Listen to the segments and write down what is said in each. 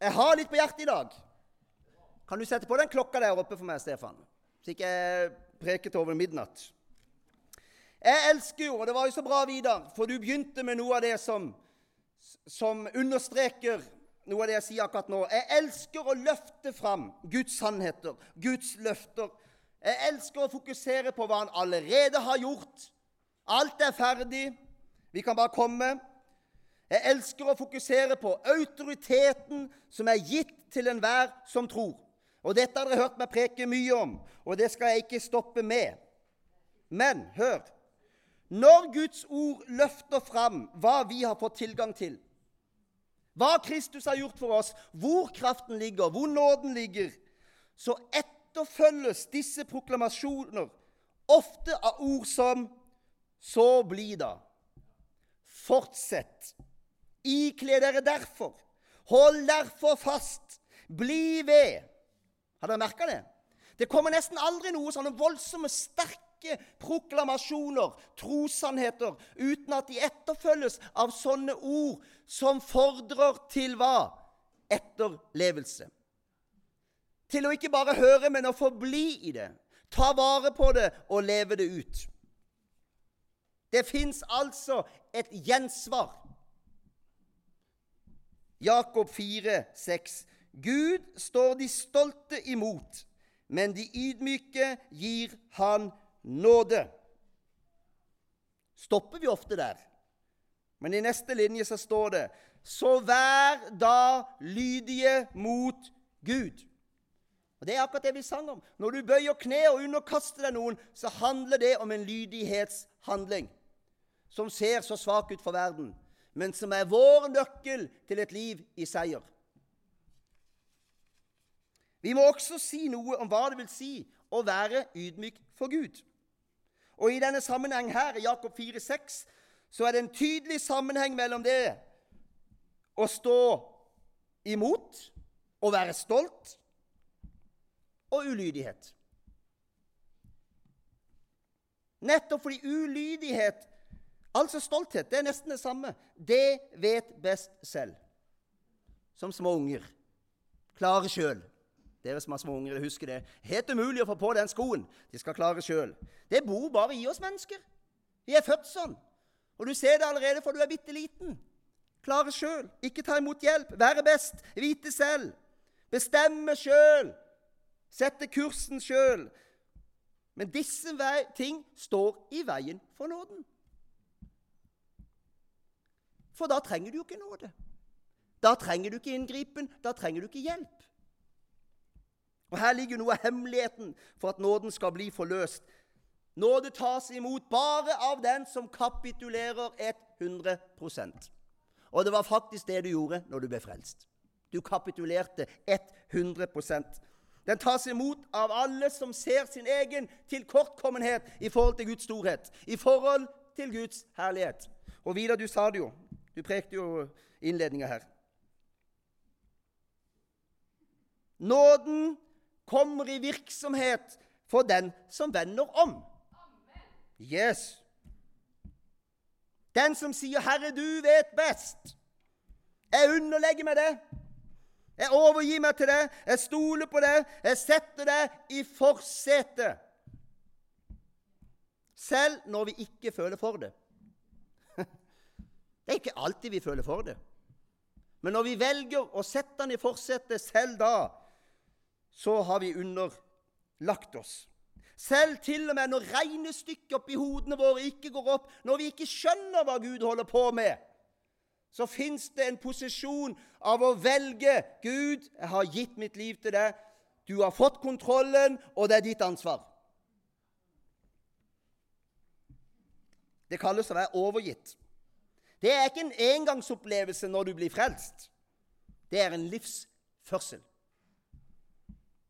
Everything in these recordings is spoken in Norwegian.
Jeg har litt på hjertet i dag. Kan du sette på den klokka der oppe for meg, Stefan? Så ikke jeg preker til over midnatt. Jeg elsker jo, og det var jo så bra, Vidar, for du begynte med noe av det som, som understreker noe av det jeg sier akkurat nå. Jeg elsker å løfte fram Guds sannheter, Guds løfter. Jeg elsker å fokusere på hva han allerede har gjort. Alt er ferdig. Vi kan bare komme. Jeg elsker å fokusere på autoriteten som er gitt til enhver som tror. Og Dette har dere hørt meg preke mye om, og det skal jeg ikke stoppe med. Men hør Når Guds ord løfter fram hva vi har fått tilgang til, hva Kristus har gjort for oss, hvor kraften ligger, hvor nåden ligger, så etterfølges disse proklamasjoner ofte av ord som 'så bli da', 'fortsett', Ikle dere derfor. Hold derfor fast. Bli ved. Har dere merka det? Det kommer nesten aldri noe sånne voldsomme, sterke proklamasjoner, trossannheter, uten at de etterfølges av sånne ord som fordrer til hva? Etterlevelse. Til å ikke bare høre, men å forbli i det. Ta vare på det og leve det ut. Det fins altså et gjensvar. Jakob 4, 6. Gud står de stolte imot, men de ydmyke gir han nåde. Stopper vi ofte der? Men i neste linje så står det Så vær da lydige mot Gud. Og Det er akkurat det vi sang om. Når du bøyer kne og underkaster deg noen, så handler det om en lydighetshandling som ser så svak ut for verden men som er vår nøkkel til et liv i seier. Vi må også si noe om hva det vil si å være ydmyk for Gud. Og I denne sammenheng her, i Jakob 4,6, så er det en tydelig sammenheng mellom det å stå imot, å være stolt, og ulydighet. Nettopp fordi ulydighet Altså stolthet. Det er nesten det samme. Det vet best selv. Som små unger. Klare sjøl. Dere som har små unger, husker det. Helt umulig å få på den skoen. De skal klare sjøl. Det bor bare i oss mennesker. Vi er født sånn. Og du ser det allerede for du er bitte liten. Klare sjøl. Ikke ta imot hjelp. Være best. Vite selv. Bestemme sjøl. Sette kursen sjøl. Men disse ting står i veien for nåden. For da trenger du jo ikke nåde. Da trenger du ikke inngripen. Da trenger du ikke hjelp. Og Her ligger noe av hemmeligheten for at nåden skal bli forløst. Nåde tas imot bare av den som kapitulerer 100% Og det var faktisk det du gjorde når du ble frelst. Du kapitulerte 100% Den tas imot av alle som ser sin egen tilkortkommenhet i forhold til Guds storhet, i forhold til Guds herlighet. Og Vidar, du sa det jo. Du prekte jo innledninga her. Nåden kommer i virksomhet for den som vender om. Yes. Den som sier 'Herre, du vet best'. Jeg underlegger meg det. Jeg overgir meg til det. Jeg stoler på det. Jeg setter det i forsetet. Selv når vi ikke føler for det. Det er ikke alltid vi føler for det. Men når vi velger å sette den i forsetet selv da, så har vi underlagt oss. Selv til og med når regnestykket oppi hodene våre ikke går opp, når vi ikke skjønner hva Gud holder på med, så fins det en posisjon av å velge Gud, jeg har gitt mitt liv til deg. Du har fått kontrollen, og det er ditt ansvar. Det kalles å være overgitt. Det er ikke en engangsopplevelse når du blir frelst. Det er en livsførsel.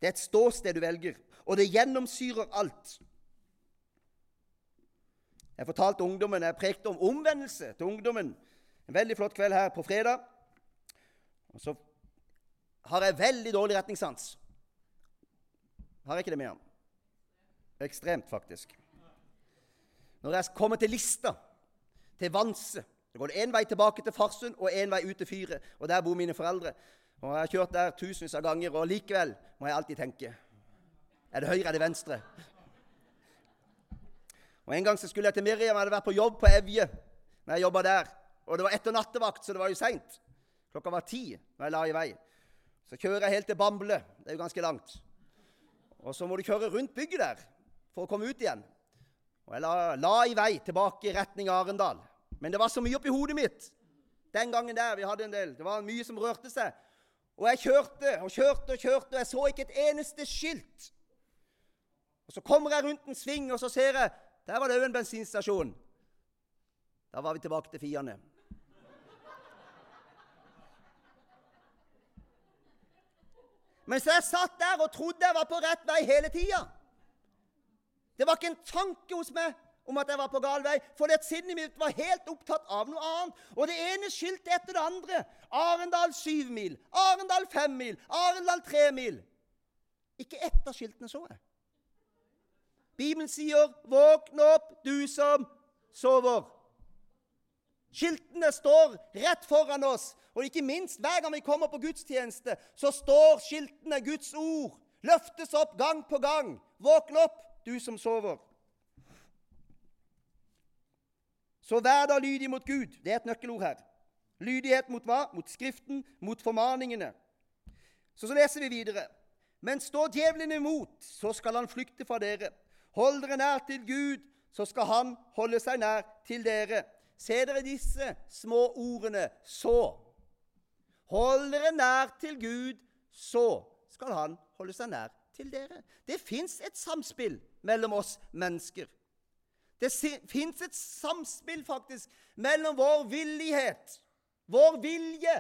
Det er et ståsted du velger, og det gjennomsyrer alt. Jeg fortalte ungdommen, jeg prekte om omvendelse til ungdommen en veldig flott kveld her på fredag. Og så har jeg veldig dårlig retningssans. Har jeg ikke det med ham? Ekstremt, faktisk. Når jeg kommer til Lista, til Vanse så går det én vei tilbake til Farsund og én vei ut til Fyret. Og der bor mine foreldre. Og Jeg har kjørt der tusenvis av ganger, og likevel må jeg alltid tenke Er det høyre, er det venstre? Og En gang så skulle jeg til Miriam. Jeg hadde vært på jobb på Evje. når jeg der. Og det var etter nattevakt, så det var jo seint. Klokka var ti når jeg la i vei. Så kjører jeg helt til Bamble. Det er jo ganske langt. Og så må du kjøre rundt bygget der for å komme ut igjen. Og jeg la, la i vei tilbake i retning Arendal. Men det var så mye oppi hodet mitt den gangen der. vi hadde en del, Det var mye som rørte seg. Og jeg kjørte og kjørte og kjørte, og jeg så ikke et eneste skilt. Og Så kommer jeg rundt en sving, og så ser jeg der var det òg en bensinstasjon. Da var vi tilbake til Fiane. Mens jeg satt der og trodde jeg var på rett vei hele tida. Det var ikke en tanke hos meg om at jeg var på gal vei, for det sinnet mitt var helt opptatt av noe annet. Og det ene skiltet etter det andre. Arendal syv mil, Arendal fem mil, Arendal tre mil. Ikke ett av skiltene så jeg. Bibelen sier 'våkn opp, du som sover'. Skiltene står rett foran oss, og ikke minst hver gang vi kommer på gudstjeneste, så står skiltene Guds ord. Løftes opp gang på gang. Våkn opp, du som sover. Så vær da lydig mot Gud. Det er et nøkkelord her. Lydighet mot hva? Mot Skriften, mot formaningene. Så, så leser vi videre. Men står djevelen imot, så skal han flykte fra dere. Hold dere nær til Gud, så skal han holde seg nær til dere. Se dere disse små ordene så. Hold dere nær til Gud, så skal han holde seg nær til dere. Det fins et samspill mellom oss mennesker. Det fins et samspill faktisk mellom vår villighet, vår vilje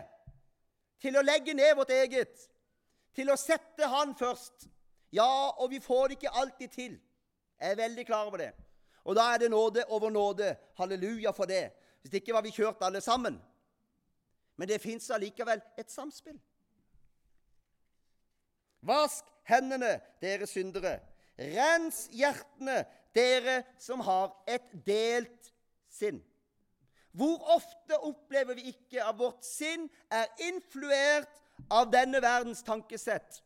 til å legge ned vårt eget, til å sette Han først. Ja, og vi får det ikke alltid til. Jeg er veldig klar over det. Og da er det nåde over nåde. Halleluja for det. Hvis det ikke var vi kjørt alle sammen. Men det fins allikevel et samspill. Vask hendene, dere syndere. Rens hjertene, dere som har et delt sinn. Hvor ofte opplever vi ikke at vårt sinn er influert av denne verdens tankesett?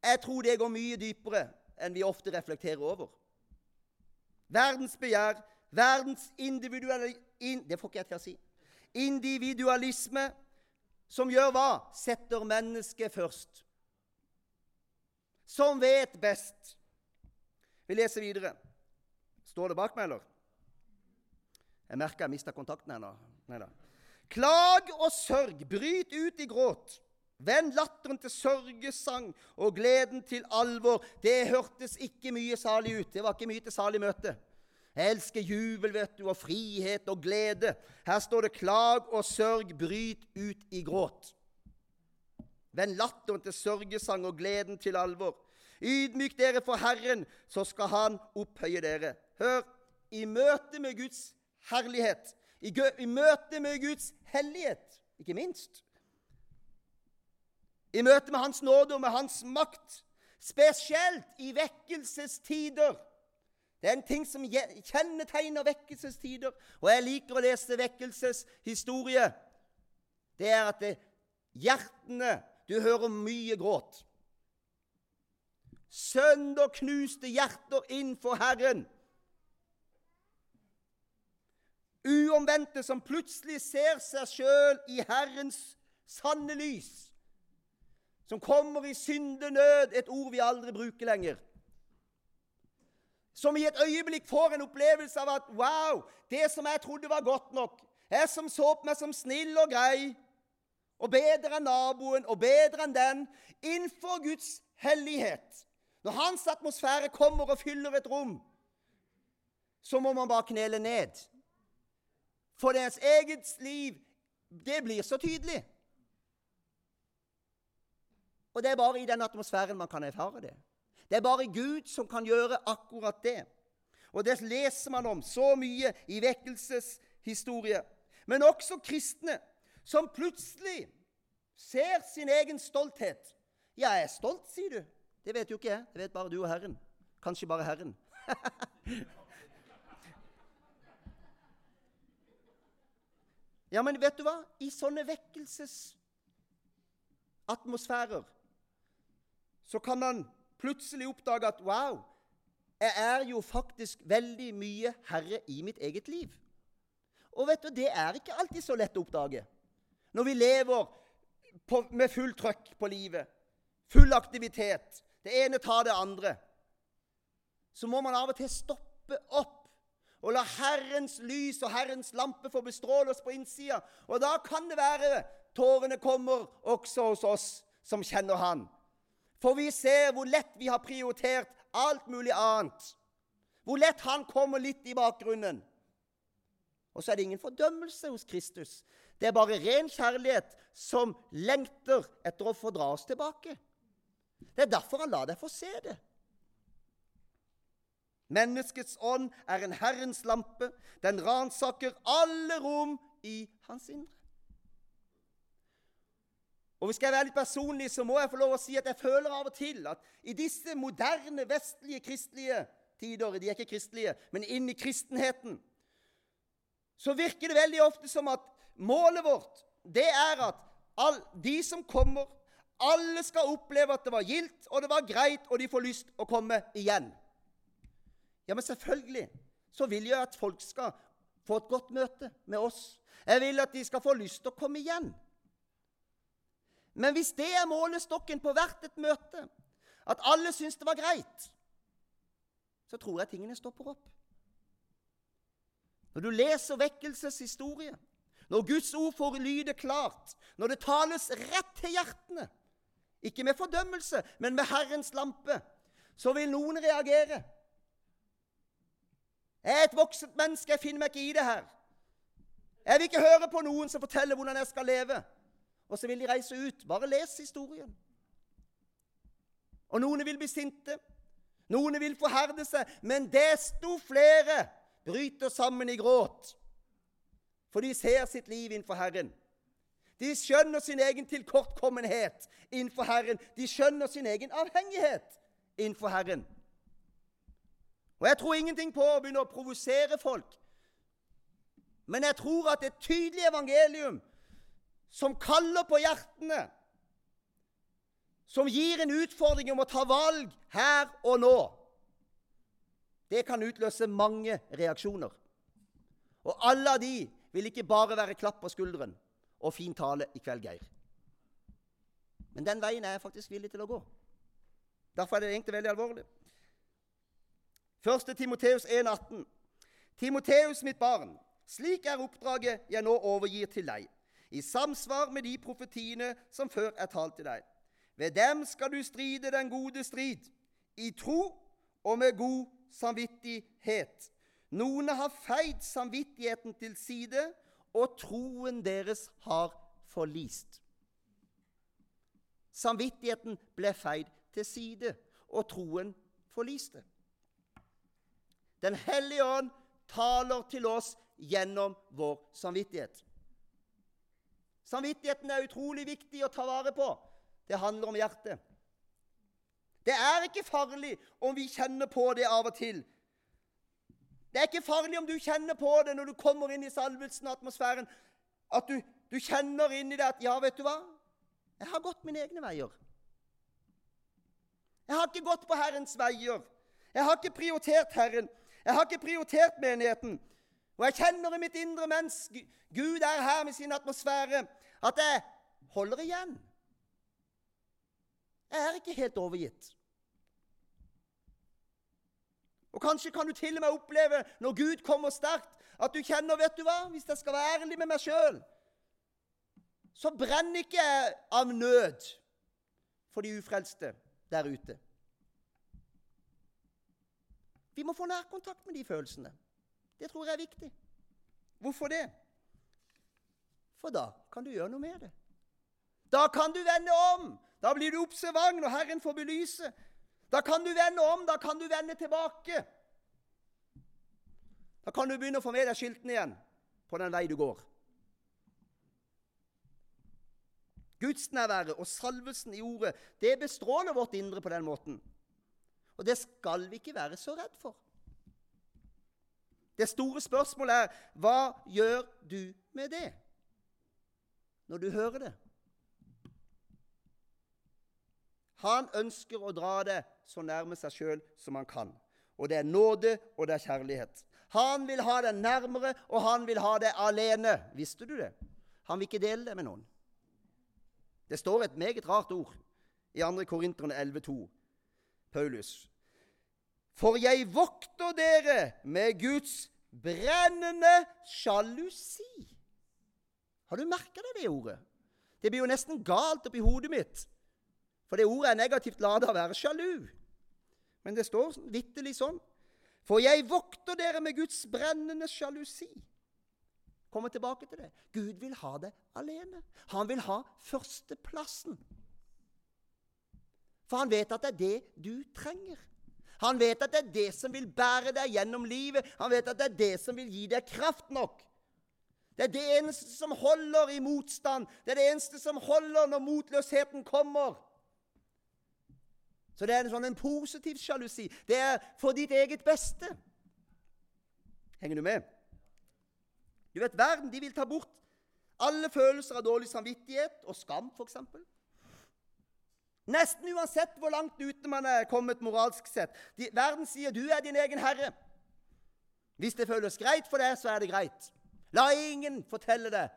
Jeg tror det går mye dypere enn vi ofte reflekterer over. Verdens begjær, verdens individuelle In, det får ikke jeg til å si. Individualisme, som gjør hva? Setter mennesket først. Som vet best. Vi leser videre. Står det bak meg, eller? Jeg merker jeg mista kontakten her nå. Neida. Klag og sørg, bryt ut i gråt. Vend latteren til sørgesang og gleden til alvor. Det hørtes ikke mye salig ut. Det var ikke mye til salig møte. Jeg elsker jubel vet du, og frihet og glede. Her står det 'klag og sørg, bryt ut i gråt'. Vend latteren til sørgesang og gleden til alvor. Ydmyk dere for Herren, så skal Han opphøye dere. Hør, i møte med Guds herlighet, i, i møte med Guds hellighet, ikke minst, i møte med Hans nåde og med Hans makt. Spesielt i vekkelsestider. Det er en ting som kjennetegner vekkelsestider. Og jeg liker å lese vekkelseshistorie. Det er at det, hjertene Du hører mye gråt. Sønderknuste hjerter innenfor Herren. Uomvendte som plutselig ser seg sjøl i Herrens sanne lys som kommer i syndenød, et ord vi aldri bruker lenger. Som i et øyeblikk får en opplevelse av at wow, det som jeg trodde var godt nok Jeg som så på meg som snill og grei og bedre enn naboen og bedre enn den innenfor Guds hellighet. Når Hans atmosfære kommer og fyller et rom, så må man bare knele ned. For deres eget liv, det blir så tydelig. Og det er bare i den atmosfæren man kan erfare det. Det er bare Gud som kan gjøre akkurat det. Og det leser man om så mye i vekkelseshistorie. Men også kristne som plutselig ser sin egen stolthet. Ja, jeg er stolt, sier du. Det vet jo ikke jeg. Det vet bare du og Herren. Kanskje bare Herren. ja, men vet du hva? I sånne vekkelsesatmosfærer så kan man plutselig oppdage at wow, jeg er jo faktisk veldig mye herre i mitt eget liv. Og vet du, det er ikke alltid så lett å oppdage. Når vi lever på, med full trøkk på livet, full aktivitet, det ene tar det andre, så må man av og til stoppe opp og la Herrens lys og Herrens lampe få bestråle oss på innsida. Og da kan det være tårene kommer også hos oss som kjenner Han. For vi ser hvor lett vi har prioritert alt mulig annet. Hvor lett Han kommer litt i bakgrunnen. Og så er det ingen fordømmelse hos Kristus. Det er bare ren kjærlighet som lengter etter å få dra oss tilbake. Det er derfor han lar deg få se det. Menneskets ånd er en Herrens lampe. Den ransaker alle rom i hans indre. Og Hvis jeg være litt personlig, så må jeg få lov å si at jeg føler av og til at i disse moderne, vestlige, kristelige tider De er ikke kristelige, men inn i kristenheten så virker det veldig ofte som at målet vårt det er at all, de som kommer, alle skal oppleve at det var gildt, og det var greit, og de får lyst å komme igjen. Ja, men selvfølgelig så vil jeg at folk skal få et godt møte med oss. Jeg vil at de skal få lyst til å komme igjen. Men hvis det er målestokken på hvert et møte, at alle syns det var greit, så tror jeg tingene stopper opp. Når du leser vekkelseshistorie, når Guds ord får lyde klart, når det tales rett til hjertene, ikke med fordømmelse, men med Herrens lampe, så vil noen reagere. Jeg er et voksent menneske, jeg finner meg ikke i det her. Jeg vil ikke høre på noen som forteller hvordan jeg skal leve. Og så vil de reise ut. Bare les historien. Og noen vil bli sinte. Noen vil forherde seg. Men desto flere bryter sammen i gråt. For de ser sitt liv innenfor Herren. De skjønner sin egen tilkortkommenhet innenfor Herren. De skjønner sin egen avhengighet innenfor Herren. Og jeg tror ingenting på å begynne å provosere folk. Men jeg tror at et tydelig evangelium som kaller på hjertene, som gir en utfordring om å ta valg her og nå, det kan utløse mange reaksjoner. Og alle av de vil ikke bare være klapp på skulderen og fin tale i kveld, Geir. Men den veien er jeg faktisk villig til å gå. Derfor er det egentlig veldig alvorlig. 1. Timoteus 1,18. Timoteus, mitt barn, slik er oppdraget jeg nå overgir til deg, i samsvar med de profetiene som før er talt til deg. Ved dem skal du stride den gode strid, i tro og med god samvittighet. Noen har feid samvittigheten til side, og troen deres har forlist. Samvittigheten ble feid til side, og troen forliste. Den hellige ånd taler til oss gjennom vår samvittighet. Samvittigheten er utrolig viktig å ta vare på. Det handler om hjertet. Det er ikke farlig om vi kjenner på det av og til. Det er ikke farlig om du kjenner på det når du kommer inn i salvelsen og atmosfæren, at du, du kjenner inn i det at 'Ja, vet du hva? Jeg har gått mine egne veier.' Jeg har ikke gått på Herrens veier. Jeg har ikke prioritert Herren. Jeg har ikke prioritert menigheten. Og jeg kjenner i mitt indre mens Gud er her med sin atmosfære, at jeg holder igjen. Jeg er ikke helt overgitt. Og Kanskje kan du til og med oppleve, når Gud kommer sterkt, at du kjenner vet du hva, Hvis jeg skal være ærlig med meg sjøl, så brenner ikke jeg av nød for de ufrelste der ute. Vi må få nærkontakt med de følelsene. Det tror jeg er viktig. Hvorfor det? For da kan du gjøre noe med det. Da kan du vende om. Da blir du observant når Herren får belyse. Da kan du vende om, da kan du vende tilbake. Da kan du begynne å få med deg skiltene igjen på den vei du går. Gudsnærværet og salvelsen i ordet det bestråler vårt indre på den måten. Og det skal vi ikke være så redd for. Det store spørsmålet er hva gjør du med det når du hører det? Han ønsker å dra det så nærme seg sjøl som han kan. Og det er nåde, og det er kjærlighet. Han vil ha det nærmere, og han vil ha det alene. Visste du det? Han vil ikke dele det med noen. Det står et meget rart ord i 2. Korinterne 11,2. Paulus. For jeg vokter dere med Guds brennende sjalusi. Har du merka deg det ordet? Det blir jo nesten galt oppi hodet mitt. For det ordet er negativt ladet å være sjalu. Men det står vitterlig sånn. For jeg vokter dere med Guds brennende sjalusi. Kommer tilbake til det. Gud vil ha det alene. Han vil ha førsteplassen. For han vet at det er det du trenger. Han vet at det er det som vil bære deg gjennom livet. Han vet at det er det som vil gi deg kraft nok. Det er det eneste som holder i motstand. Det er det eneste som holder når motløsheten kommer. Så det er en sånn en positiv sjalusi. Det er for ditt eget beste. Henger du med? Du vet, Verden de vil ta bort alle følelser av dårlig samvittighet og skam, f.eks. Nesten uansett hvor langt ute man er kommet moralsk sett. De, verden sier 'du er din egen herre'. Hvis det føles greit for deg, så er det greit. La ingen fortelle deg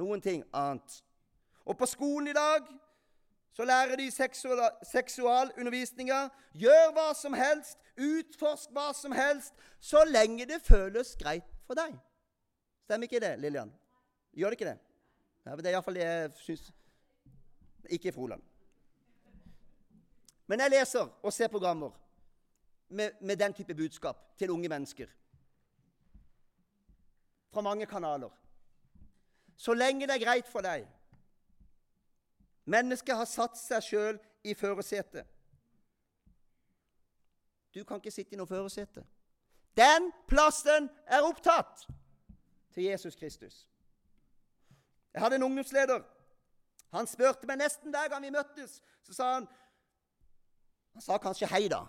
noen ting annet. Og på skolen i dag så lærer de seksualundervisninga. Gjør hva som helst, utforsk hva som helst, så lenge det føles greit for deg. Stemmer ikke det, Lillian? Gjør det ikke det? Ja, det er iallfall det jeg syns Ikke Froland. Men jeg leser og ser programmer med, med den type budskap til unge mennesker. Fra mange kanaler. Så lenge det er greit for deg, Mennesket har satt seg sjøl i førersetet. Du kan ikke sitte i noe førersete. Den plassen er opptatt til Jesus Kristus. Jeg hadde en ungdomsleder. Han spurte meg nesten hver gang vi møttes. Så sa han Han sa kanskje hei, da.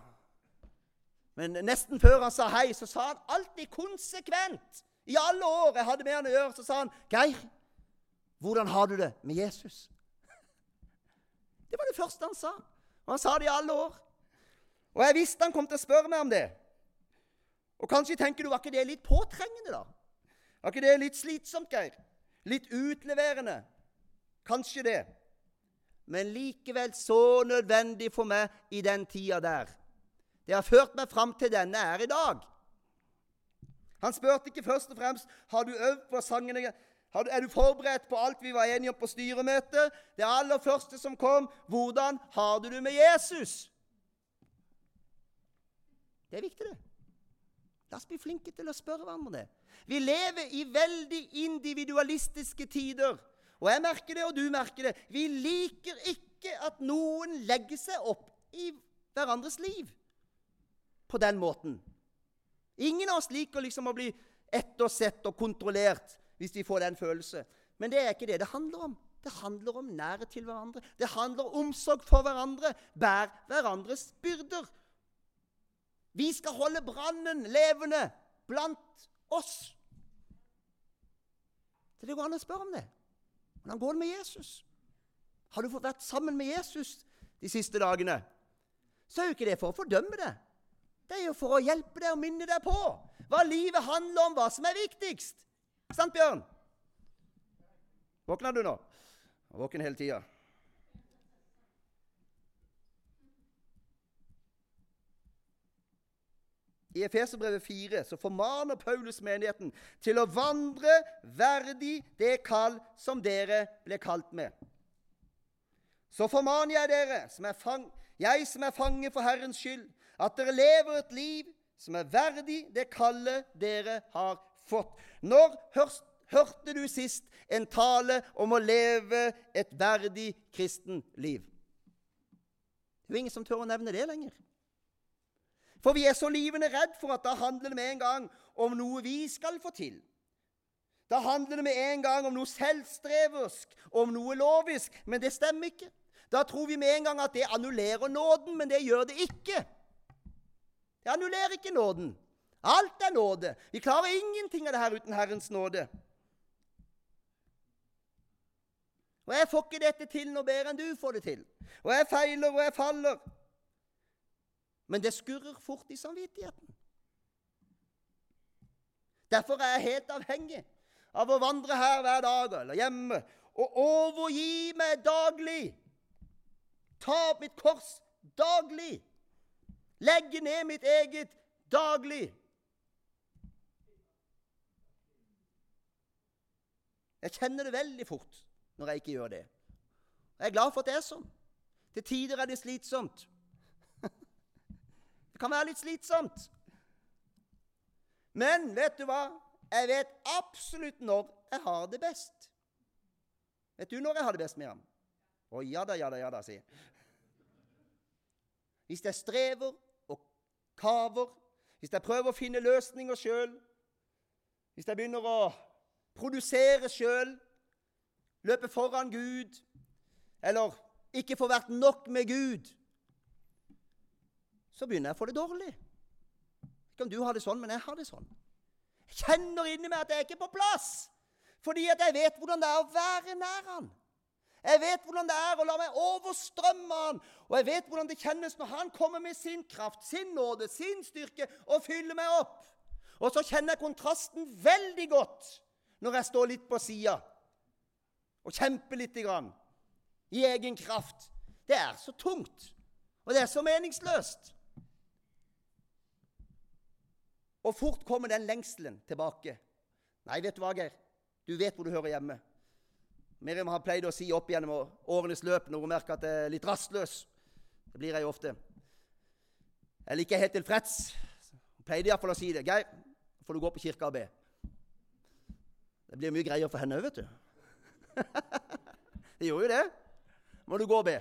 Men nesten før han sa hei, så sa han alltid konsekvent. I alle år jeg hadde med han å gjøre, så sa han 'Geir, hvordan har du det med Jesus?' Det var det første han sa. Og han sa det i alle år. Og jeg visste han kom til å spørre meg om det. Og kanskje tenker du var ikke det litt påtrengende, da? Var ikke det litt slitsomt, Geir? Litt utleverende? Kanskje det. Men likevel så nødvendig for meg i den tida der. Det har ført meg fram til denne er i dag. Han spurte ikke først og fremst har du øvd på sangene er du forberedt på alt vi var enige om på styremøtet? Det aller første som kom, hvordan har du det med Jesus? Det er viktig, det. La oss bli flinke til å spørre hverandre det. Vi lever i veldig individualistiske tider. Og jeg merker det, og du merker det. Vi liker ikke at noen legger seg opp i hverandres liv på den måten. Ingen av oss liker liksom å bli ettersett og kontrollert hvis vi får den følelse. Men det er ikke det det handler om. Det handler om nærhet til hverandre. Det handler om omsorg for hverandre. Bær hverandres byrder. Vi skal holde brannen levende blant oss. Så det går an å spørre om det. Hvordan går det med Jesus? Har du fått vært sammen med Jesus de siste dagene? Så er jo ikke det for å fordømme det. Det er jo for å hjelpe deg og minne deg på hva livet handler om, hva som er viktigst. Sant, Bjørn? Våkner du nå? Våken hele tida. I Efeserbrevet 4 så formaner Paulus menigheten til å vandre verdig det kall som dere ble kalt med. Så formaner jeg dere, som fang, jeg som er fange for Herrens skyld, at dere lever et liv som er verdig det kallet dere har fått. Når hørte du sist en tale om å leve et verdig kristen liv? Det er ingen som tør å nevne det lenger. For vi er så livende redd for at da handler det med en gang om noe vi skal få til. Da handler det med en gang om noe selvstreversk, om noe lovisk. Men det stemmer ikke. Da tror vi med en gang at det annullerer nåden, men det gjør det ikke. Det annullerer ikke nåden. Alt er nåde. Vi klarer ingenting av det her uten Herrens nåde. Og jeg får ikke dette til noe bedre enn du får det til. Og jeg feiler, og jeg faller. Men det skurrer fort i samvittigheten. Derfor er jeg helt avhengig av å vandre her hver dag eller hjemme og overgi meg daglig. Ta opp mitt kors daglig. Legge ned mitt eget daglig. Jeg kjenner det veldig fort når jeg ikke gjør det. Jeg er glad for at det er sånn. Til tider er det slitsomt. Det kan være litt slitsomt. Men vet du hva? Jeg vet absolutt når jeg har det best. Vet du når jeg har det best, Miriam? Å ja da, ja da, ja da, sier jeg. Hvis jeg strever og kaver, hvis jeg prøver å finne løsninger sjøl, hvis jeg begynner å produsere sjøl, løpe foran Gud, eller ikke få vært nok med Gud, så begynner jeg å få det dårlig. Ikke om du har det sånn, men jeg har det sånn. Jeg kjenner inni meg at jeg er ikke på plass, fordi at jeg vet hvordan det er å være nær Han. Jeg vet hvordan det er å la meg overstrømme Han, og jeg vet hvordan det kjennes når Han kommer med sin kraft, sin nåde, sin styrke og fyller meg opp. Og så kjenner jeg kontrasten veldig godt når jeg står litt på sida og kjemper litt grann, i egen kraft. Det er så tungt, og det er så meningsløst. Og fort kommer den lengselen tilbake. Nei, vet du hva, Geir? Du vet hvor du hører hjemme. Miriam har pleid å si opp gjennom årenes løp når hun merker at jeg er litt rastløs. Det blir jeg jo ofte. Eller ikke helt tilfreds. Hun pleide iallfall å si det. 'Geir, får du gå på kirka og be.' Det blir mye greier for henne òg, vet du. det gjorde jo det. Må du gå og be.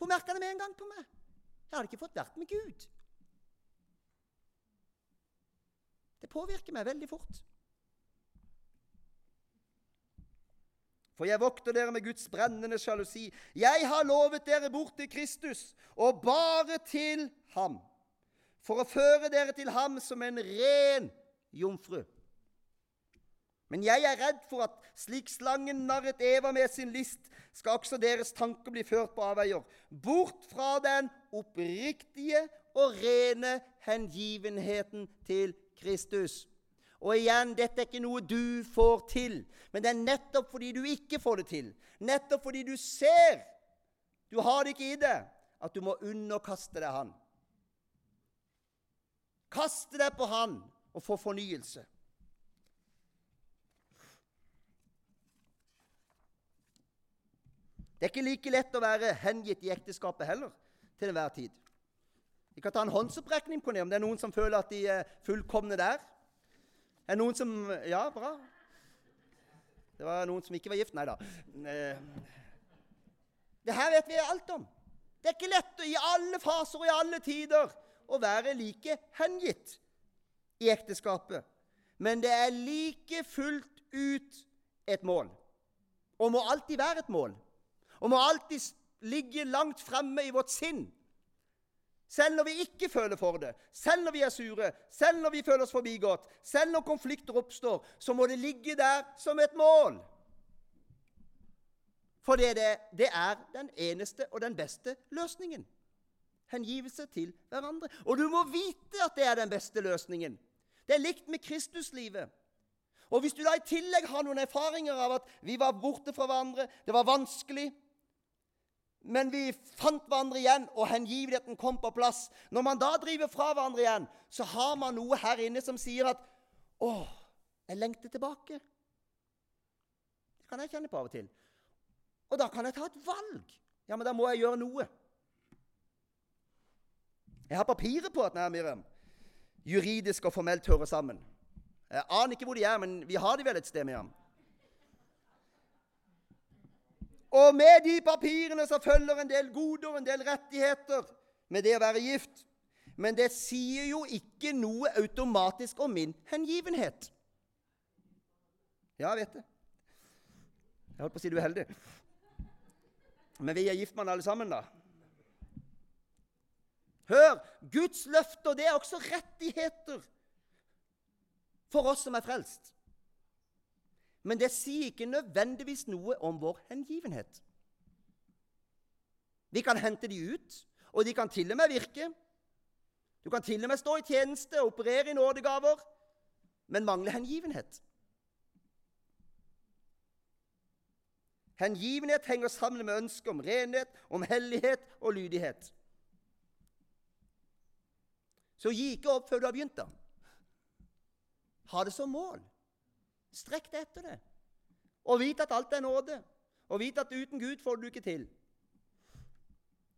Hun merka det med en gang på meg. Jeg hadde ikke fått vært med Gud. Det påvirker meg veldig fort. For jeg vokter dere med Guds brennende sjalusi. Jeg har lovet dere bort til Kristus, og bare til ham, for å føre dere til ham som en ren jomfru. Men jeg er redd for at slik slangen narret Eva med sin list, skal også deres tanker bli ført på avveier, bort fra den oppriktige og rene hengivenheten til Kristus. Og igjen, dette er ikke noe du får til, men det er nettopp fordi du ikke får det til, nettopp fordi du ser du har det ikke i det, at du må underkaste deg Han. Kaste deg på Han og få fornyelse. Det er ikke like lett å være hengitt i ekteskapet heller til enhver tid. Vi kan ta en håndsopprekning på det, om det er noen som føler at de er fullkomne der. Er det noen som Ja, bra. Det var noen som ikke var gift? Nei da. Eh, det her vet vi alt om. Det er ikke lett i alle faser og i alle tider å være like hengitt i ekteskapet. Men det er like fullt ut et mål. Og må alltid være et mål. Og må alltid ligge langt fremme i vårt sinn. Selv når vi ikke føler for det, selv når vi er sure, selv når vi føler oss forbigått, selv når konflikter oppstår, så må det ligge der som et mål. For det, det er den eneste og den beste løsningen. Hengivelse til hverandre. Og du må vite at det er den beste løsningen. Det er likt med Kristuslivet. Og hvis du da i tillegg har noen erfaringer av at vi var borte fra hverandre, det var vanskelig men vi fant hverandre igjen, og hengiveligheten kom på plass. Når man da driver fra hverandre igjen, så har man noe her inne som sier at 'Å, jeg lengter tilbake'. Det kan jeg kjenne på av og til. Og da kan jeg ta et valg. Ja, men da må jeg gjøre noe. Jeg har papiret på at Miriam, juridisk og formelt hører sammen. Jeg aner ikke hvor de er, men vi har de vel et sted, Miriam. Og med de papirene så følger en del goder en del rettigheter med det å være gift. Men det sier jo ikke noe automatisk om min hengivenhet. Ja, jeg vet det. Jeg holdt på å si du er heldig. Men vi er giftmann alle sammen, da. Hør! Guds løfter, det er også rettigheter for oss som er frelst. Men det sier ikke nødvendigvis noe om vår hengivenhet. Vi kan hente de ut, og de kan til og med virke. Du kan til og med stå i tjeneste og operere i nådegaver, men mangle hengivenhet. Hengivenhet henger sammen med ønsket om renhet, om hellighet og lydighet. Så gi ikke opp før du har begynt. da. Ha det som mål. Strekk deg etter det. Og vit at alt er nåde. Og vit at uten Gud får du ikke til.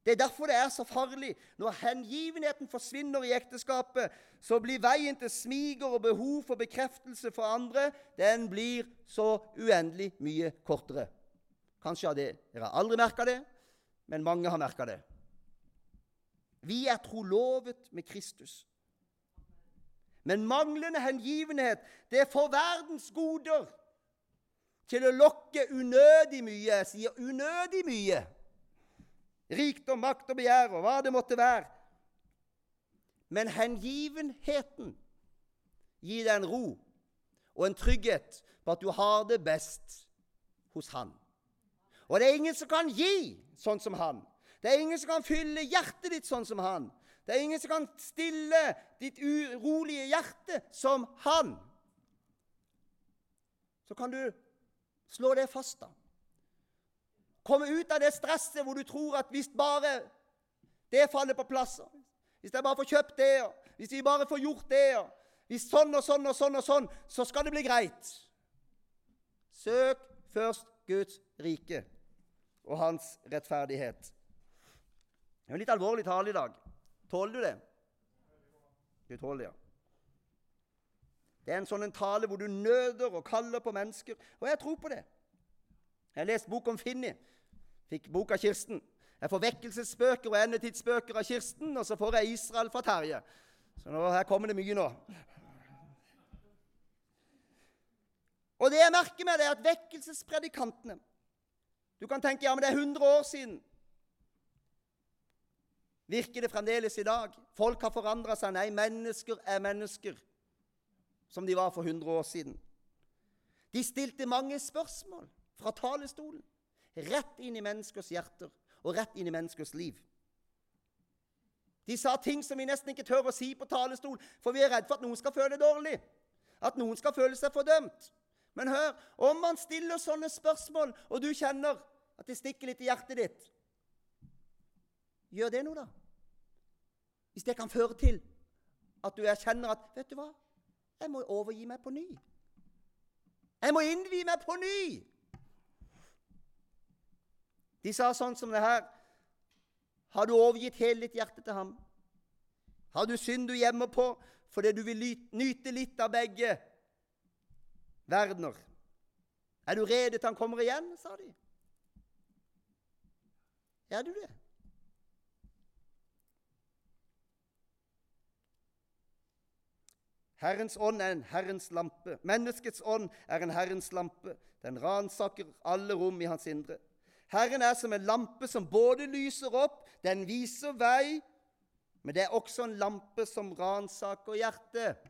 Det er derfor det er så farlig. Når hengivenheten forsvinner i ekteskapet, så blir veien til smiger og behov for bekreftelse for andre den blir så uendelig mye kortere. Kanskje har dere aldri merka det, men mange har merka det. Vi er trolovet med Kristus. Men manglende hengivenhet, det får verdens goder til å lokke unødig mye. Jeg sier unødig mye. Rikdom, makt og begjær og hva det måtte være. Men hengivenheten gir deg en ro og en trygghet på at du har det best hos Han. Og det er ingen som kan gi sånn som Han. Det er ingen som kan fylle hjertet ditt sånn som Han. Det er ingen som kan stille ditt urolige hjerte som Han. Så kan du slå det fast, da. Komme ut av det stresset hvor du tror at hvis bare det faller på plass Hvis jeg bare får kjøpt det, hvis vi bare får gjort det, hvis sånn og sånn og sånn og sånn, så skal det bli greit. Søk først Guds rike og hans rettferdighet. Det er en litt alvorlig tale i dag. Tåler du det? Du tåler det, ja. Det er en sånn tale hvor du nøder og kaller på mennesker. Og jeg tror på det. Jeg har lest bok om Finni. Fikk bok av Kirsten. Jeg får vekkelsesspøker og endetidsspøker av Kirsten, og så får jeg Israel fra Terje. Så nå, her kommer det mye nå. Og det jeg merker med det, er at vekkelsespredikantene Du kan tenke ja, men det er 100 år siden. Virker det fremdeles i dag? Folk har forandra seg. Nei, mennesker er mennesker, som de var for 100 år siden. De stilte mange spørsmål fra talerstolen. Rett inn i menneskers hjerter og rett inn i menneskers liv. De sa ting som vi nesten ikke tør å si på talerstol, for vi er redd for at noen skal føle dårlig. At noen skal føle seg fordømt. Men hør, om man stiller sånne spørsmål, og du kjenner at det stikker litt i hjertet ditt Gjør det noe, da? Hvis det kan føre til at du erkjenner at Vet du hva? Jeg må overgi meg på ny. Jeg må innvie meg på ny. De sa sånn som det her Har du overgitt hele ditt hjerte til ham? Har du synd du gjemmer på fordi du vil nyte litt av begge verdener? Er du rede til han kommer igjen? sa de. Er du det? Herrens ånd er en Herrens lampe. Menneskets ånd er en Herrens lampe. Den ransaker alle rom i hans indre. Herren er som en lampe som både lyser opp, den viser vei, men det er også en lampe som ransaker hjertet.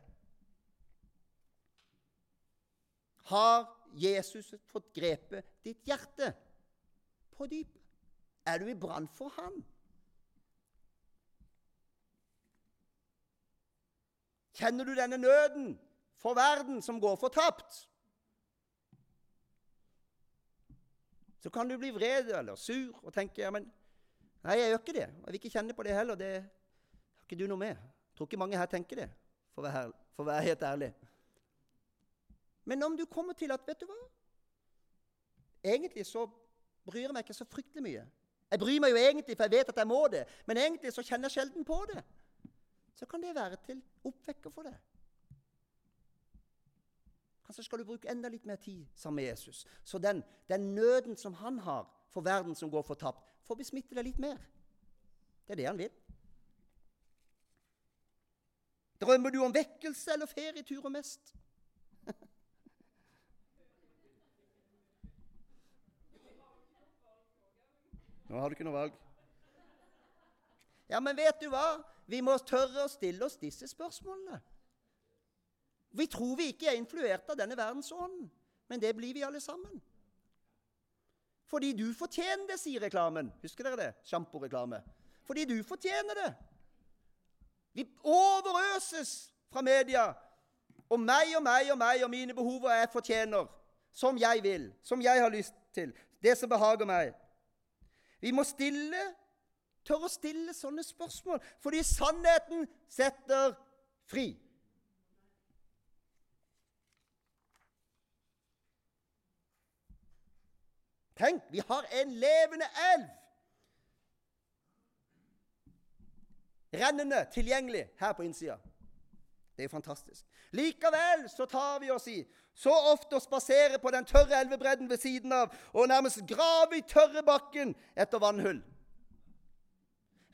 Har Jesus fått grepet ditt hjerte på dypet? Er du i brann for Han? Kjenner du denne nøden for verden som går fortapt? Så kan du bli vred eller sur og tenke ja, men nei, jeg gjør ikke det. Jeg vil ikke kjenne på det heller. Det har ikke du noe med. Jeg tror ikke mange her tenker det, for å være, for å være helt ærlig. Men om du kommer til at Vet du hva? Egentlig så bryr jeg meg ikke så fryktelig mye. Jeg bryr meg jo egentlig, for jeg vet at jeg må det, men egentlig så kjenner jeg sjelden på det. Så kan det være til oppvekker for deg. Kanskje skal du bruke enda litt mer tid sammen med Jesus. Så den, den nøden som han har for verden som går fortapt, får besmitte deg litt mer. Det er det han vil. Drømmer du om vekkelse eller ferieturer mest? Nå har du ikke noe valg. Ja, men vet du hva? Vi må tørre å stille oss disse spørsmålene. Vi tror vi ikke er influert av denne verdensånden. Men det blir vi alle sammen. Fordi du fortjener det, sier reklamen. Husker dere det? Sjamporeklame. Fordi du fortjener det. Vi overøses fra media om meg og meg og meg og mine behov og jeg fortjener. Som jeg vil, som jeg har lyst til. Det som behager meg. Vi må stille, tørre å stille sånne spørsmål, fordi sannheten setter fri. Tenk, vi har en levende elv rennende, tilgjengelig her på innsida. Det er fantastisk. Likevel så tar vi oss i så ofte å spasere på den tørre elvebredden ved siden av og nærmest grave i tørre bakken etter vannhull.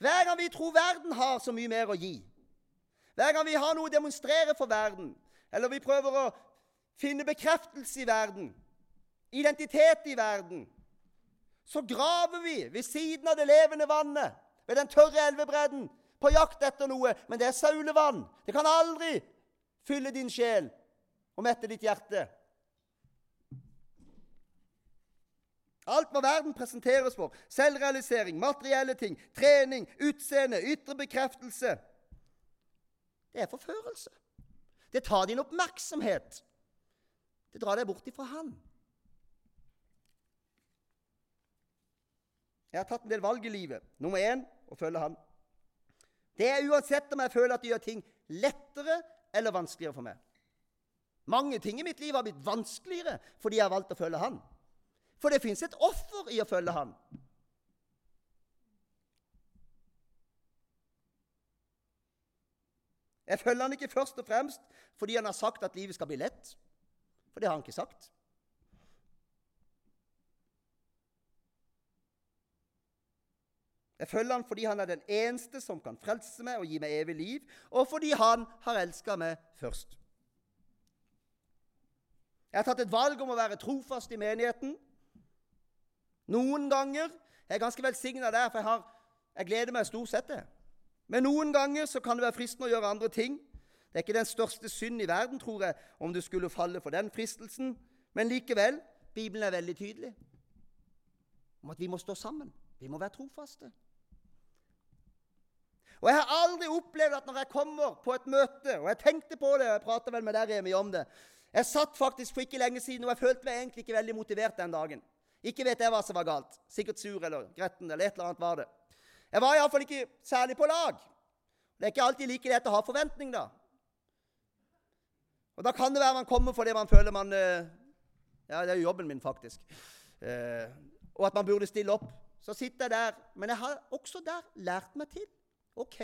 Hver gang vi tror verden har så mye mer å gi, hver gang vi har noe å demonstrere for verden, eller vi prøver å finne bekreftelse i verden, identitet i verden, så graver vi ved siden av det levende vannet, ved den tørre elvebredden, på jakt etter noe. Men det er saulevann. Det kan aldri fylle din sjel og mette ditt hjerte. Alt hva verden presenteres for. Selvrealisering, materielle ting, trening, utseende, ytre bekreftelse. Det er forførelse. Det tar din oppmerksomhet. Det drar deg bort ifra Han. Jeg har tatt en del valg i livet. Nummer én å følge Han. Det er uansett om jeg føler at det gjør ting lettere eller vanskeligere for meg. Mange ting i mitt liv har blitt vanskeligere fordi jeg har valgt å følge Han. For det fins et offer i å følge Han. Jeg følger Han ikke først og fremst fordi Han har sagt at livet skal bli lett. For det har Han ikke sagt. Jeg følger han fordi han er den eneste som kan frelse meg og gi meg evig liv, og fordi han har elska meg først. Jeg har tatt et valg om å være trofast i menigheten. Noen ganger Jeg er ganske velsigna der, for jeg, har, jeg, gleder meg stort sett til Men noen ganger så kan det være fristende å gjøre andre ting. Det er ikke den største synd i verden, tror jeg, om du skulle falle for den fristelsen. Men likevel Bibelen er veldig tydelig om at vi må stå sammen. Vi må være trofaste. Og jeg har aldri opplevd at når jeg kommer på et møte Og jeg tenkte på det, og jeg prata vel med deg, Remi, om det. Jeg satt faktisk for ikke lenge siden, og jeg følte meg egentlig ikke veldig motivert den dagen. Ikke vet jeg hva som var galt. Sikkert sur eller gretten eller et eller annet var det. Jeg var iallfall ikke særlig på lag. Det er ikke alltid like lett å ha forventning, da. Og Da kan det være man kommer fordi man føler man eh, Ja, det er jo jobben min, faktisk. Eh, og at man burde stille opp. Så sitter jeg der. Men jeg har også der lært meg til OK,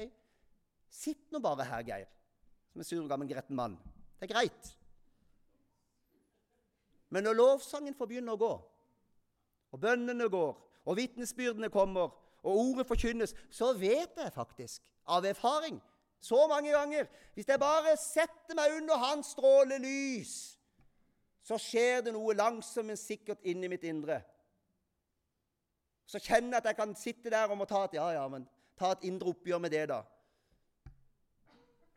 sitt nå bare her, Geir, som en sur, gammel gretten mann. Det er greit. Men når lovsangen får begynne å gå, og bønnene går, og vitnesbyrdene kommer, og ordet forkynnes, så vet jeg faktisk av erfaring så mange ganger Hvis jeg bare setter meg under hans strålelys, så skjer det noe langsomt, men sikkert inni mitt indre. Så kjenner jeg at jeg kan sitte der og må ta et Ja, ja, men ta et indre oppgjør med det, da.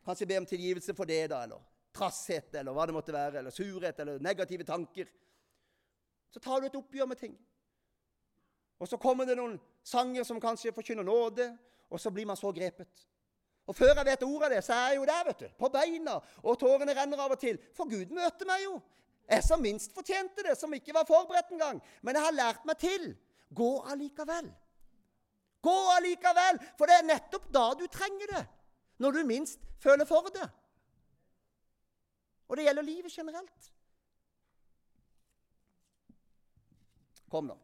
Kanskje be om tilgivelse for det, da, eller trasshet, eller hva det måtte være, eller surhet, eller negative tanker. Så tar du et oppgjør med ting. Og så kommer det noen sanger som kanskje forkynner nåde, og så blir man så grepet. Og før jeg vet ordet av det, så er jeg jo der, vet du. På beina. Og tårene renner av og til. For Gud møter meg jo. Jeg som minst fortjente det, som ikke var forberedt engang. Men jeg har lært meg til. Gå allikevel. Gå allikevel, for det er nettopp da du trenger det. Når du minst føler for det. Og det gjelder livet generelt. Kom, da.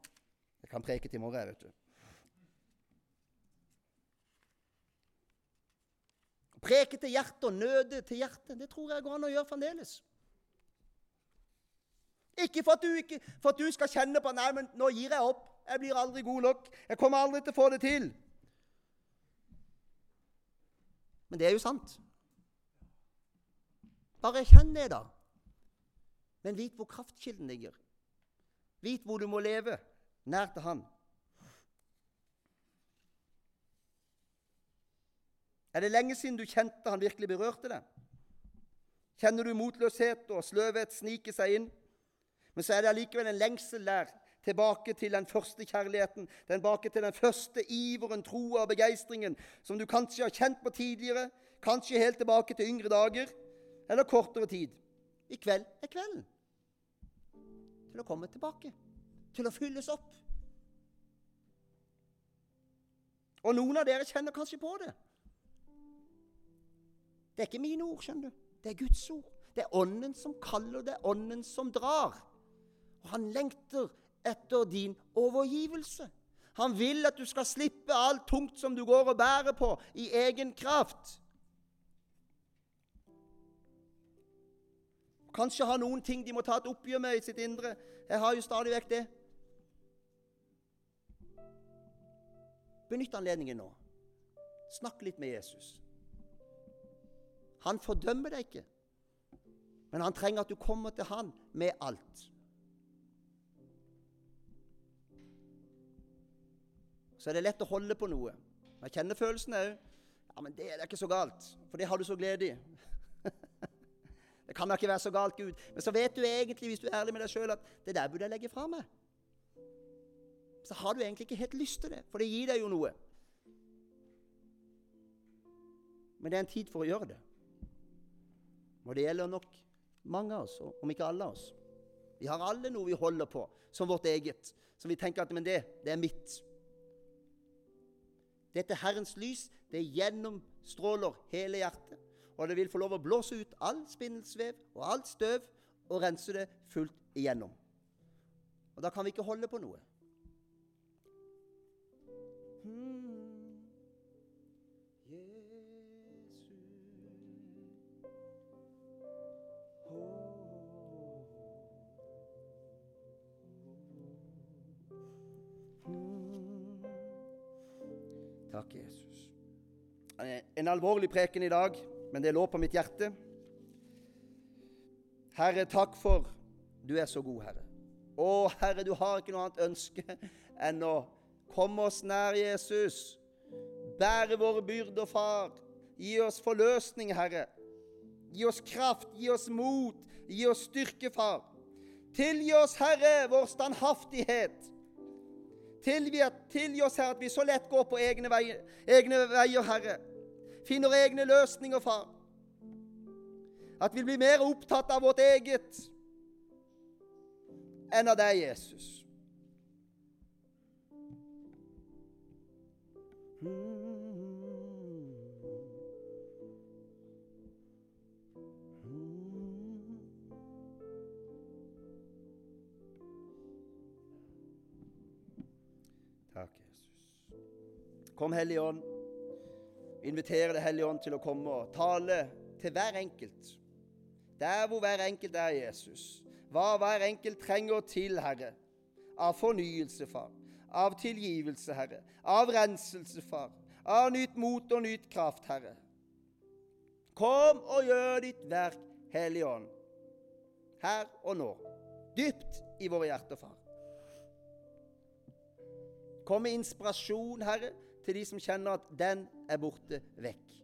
Jeg kan preke til i morgen, vet du. Preke til hjertet og nøde til hjertet. Det tror jeg går an å gjøre fremdeles. Ikke for at, du, ikke for at du skal kjenne på Nei, men nå gir jeg opp. Jeg blir aldri god nok. Jeg kommer aldri til å få det til. Men det er jo sant. Bare kjenn det, da. Men vit hvor kraftkilden ligger. Vit hvor du må leve, nær til Han. Er det lenge siden du kjente han virkelig berørte deg? Kjenner du motløshet og sløvhet snike seg inn? Men så er det allikevel en lengsel der tilbake til den første kjærligheten, tilbake til den første iveren, troa og begeistringen som du kanskje har kjent på tidligere, kanskje helt tilbake til yngre dager, eller kortere tid. I kveld er kvelden. Til å komme tilbake. Til å fylles opp. Og noen av dere kjenner kanskje på det. Det er ikke mine ord, skjønner du. Det er Guds ord. Det er Ånden som kaller, det er Ånden som drar. Og han lengter etter din overgivelse. Han vil at du skal slippe alt tungt som du går og bærer på, i egen kraft. Kanskje har noen ting de må ta et oppgjør med i sitt indre. Jeg har jo stadig vekk det. Benytt anledningen nå. Snakk litt med Jesus. Han fordømmer deg ikke, men han trenger at du kommer til han med alt. Så er det lett å holde på noe. Jeg kjenner følelsen òg. Ja, men det er ikke så galt, for det har du så glede i. det kan da ikke være så galt, Gud. Men så vet du egentlig, hvis du er ærlig med deg sjøl, at det der burde jeg legge fra meg. Så har du egentlig ikke helt lyst til det, for det gir deg jo noe. Men det er en tid for å gjøre det. Og det gjelder nok mange av oss, om ikke alle av oss. Vi har alle noe vi holder på som vårt eget, som vi tenker at men det, det er mitt. Dette Herrens lys det gjennomstråler hele hjertet, og det vil få lov å blåse ut all spinnelsvev og alt støv og rense det fullt igjennom. Og Da kan vi ikke holde på noe. Takk, Jesus. En alvorlig preken i dag, men det lå på mitt hjerte. Herre, takk for du er så god, Herre. Å, Herre, du har ikke noe annet ønske enn å komme oss nær Jesus. Bære våre byrder, Far. Gi oss forløsning, Herre. Gi oss kraft, gi oss mot, gi oss styrke, Far. Tilgi oss, Herre, vår standhaftighet. Tilgi, tilgi oss, Herre, at vi så lett går på egne veier, egne veier, Herre. Finner egne løsninger, Far. At vi blir mer opptatt av vårt eget enn av deg, Jesus. Takk, Jesus. Kom, Hellige Ånd. Inviterer deg, Hellige Ånd, til å komme og tale til hver enkelt. Der hvor hver enkelt er, Jesus. Hva hver enkelt trenger til, Herre. Av fornyelse, far. Av tilgivelse, Herre. Av renselse, far. Av nytt mot og nytt kraft, Herre. Kom og gjør ditt verk, Hellige Ånd. Her og nå. Dypt i våre hjerter, far. Kom med inspirasjon, Herre, til de som kjenner at den er borte vekk.